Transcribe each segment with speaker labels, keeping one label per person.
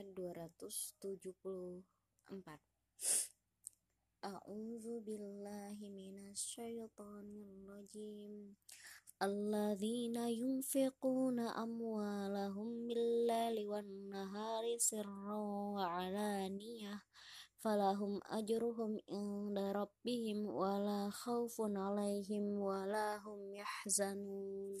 Speaker 1: ayat 274 A'udzu billahi minasyaitonir rajim Alladzina yunfiquna amwalahum bil-laili wan-nahari sirran wa 'alaniyah. Falahum ajruhum inda rabbihim wala khaufun 'alaihim wala hum yahzanun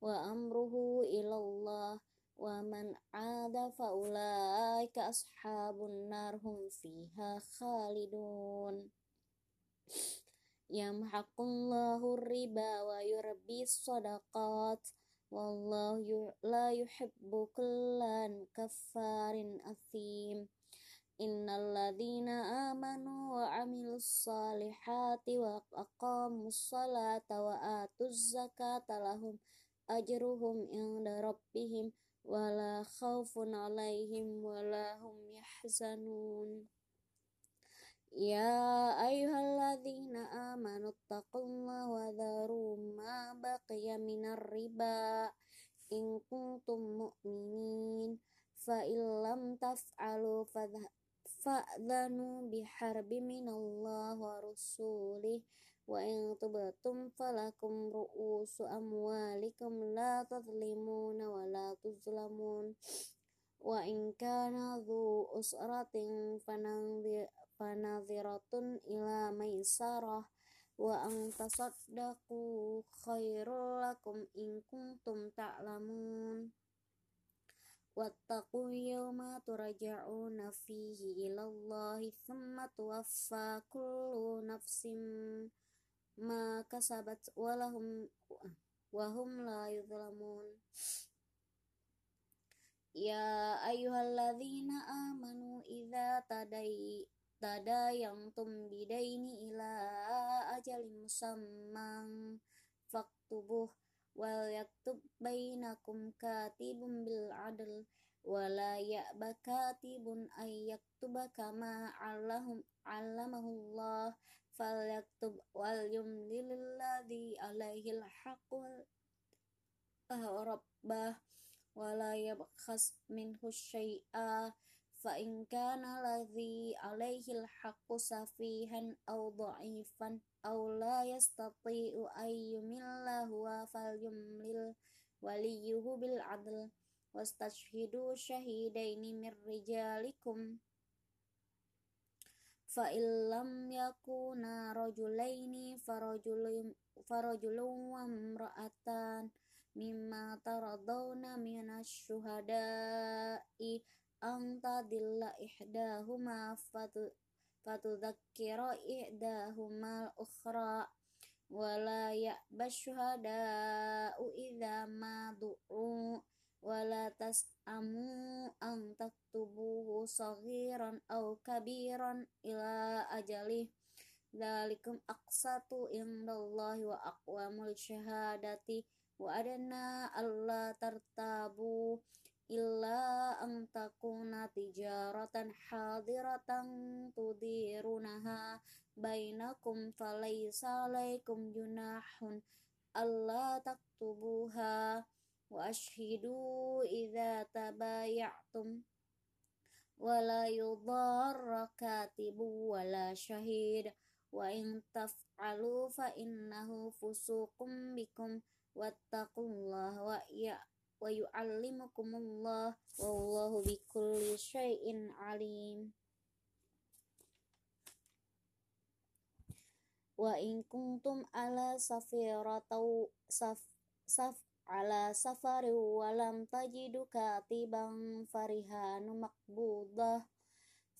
Speaker 1: وأمره إلى الله ومن عاد فأولئك أصحاب النار هم فيها خالدون. يمحق الله الربا ويربي الصدقات والله لا يحب كل كفار أثيم. إن الذين آمنوا وعملوا الصالحات وأقاموا الصلاة وآتوا الزكاة لهم ajruhum inda rabbihim wala khaufun alaihim wala hum yahzanun. Ya ayyuhalladzina amanu taqullaha wa dharu ma baqiya minar riba in kuntum mu'minin fa illam taf'alu fa'dhanu biharbi minallah wa rasulih wa in tubtum falakum ru'usu amwalikum la tadhlimuna wa la tuzlamun. Wa in kana dhu usratin fanadhiratun ila maisarah. Wa an tasaddaqu khairul lakum in kuntum ta'lamun. Wattaqu yawma fihi ila Allahi thumma tuwaffa kullu nafsin ma kasabat walahum wahum la yuzlamun. Ya ayyuhalladzina amanu idza tadai tadayantum bidaini ila ajalin musamman faktubuh wal yaktub bainakum katibun bil adl wala ya'ba katibun ay yaktuba kama 'allahum 'allamahullah falyaktub wal yumlil ladzi alaihi al-haqqu rabbah wala yabkhas minhu syai'a fa in kana ladzi alaihi al-haqqu safihan aw dha'ifan aw la yastati'u ay yumilla huwa falyumlil waliyuhu bil 'adl wastashhidu syahidaini mir rijalikum fa illam yakuna rajulaini farajulun farajulun wa imra'atan mimma taradawna minasy syuhada'i an tadilla ihdahuma fatu fatudzakkira ihdahuma al-ukhra wala ya'ba syuhada'u idza ma du'u wala tas'amu an taktubuhu saghiran aw kabiran ila ajalih Dalikum aqsatu indallahi wa aqwamul syahadati wa adana alla tartabu illa an takuna tijaratan hadiratan tudirunaha. Bainakum falaysa alaikum junahun alla taktubuha ashhidu idza tabayatum wala yudarra katibu wala syahid wa in taf'alu fa innahu fusuqum bikum wattaqullaha wa ya wa yu'allimukumullah wallahu bikulli syai'in alim wa in kuntum ala safari walam tajidu katiban farihanu maqbudah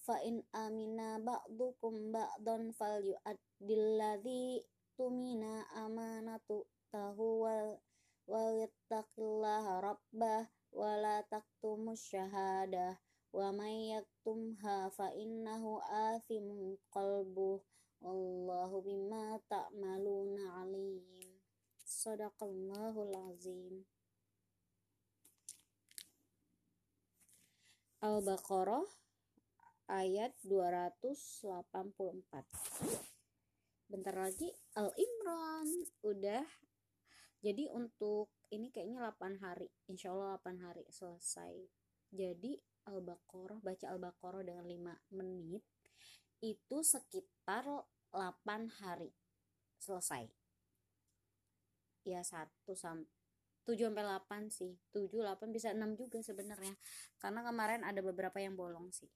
Speaker 1: fa in amina ba'dukum ba'dan falyu'addil ladzi tumina amanatu tahu wal wal yattaqillaha rabbah wala taktumus syahadah wa may yaktumha fa innahu athimun qalbuh. Wallahu bima ta'maluna alim sadaqallahul azim Al-Baqarah ayat 284 bentar lagi Al-Imran. Udah. Jadi untuk ini kayaknya 8 hari. Insya Allah 8 hari selesai. Jadi Al-Baqarah, baca Al-Baqarah dengan 5 menit itu sekitar 8 hari. Selesai. Ya 1 sampai 7 sampai 8 sih. 7 8 bisa 6 juga sebenarnya. Karena kemarin ada beberapa yang bolong sih.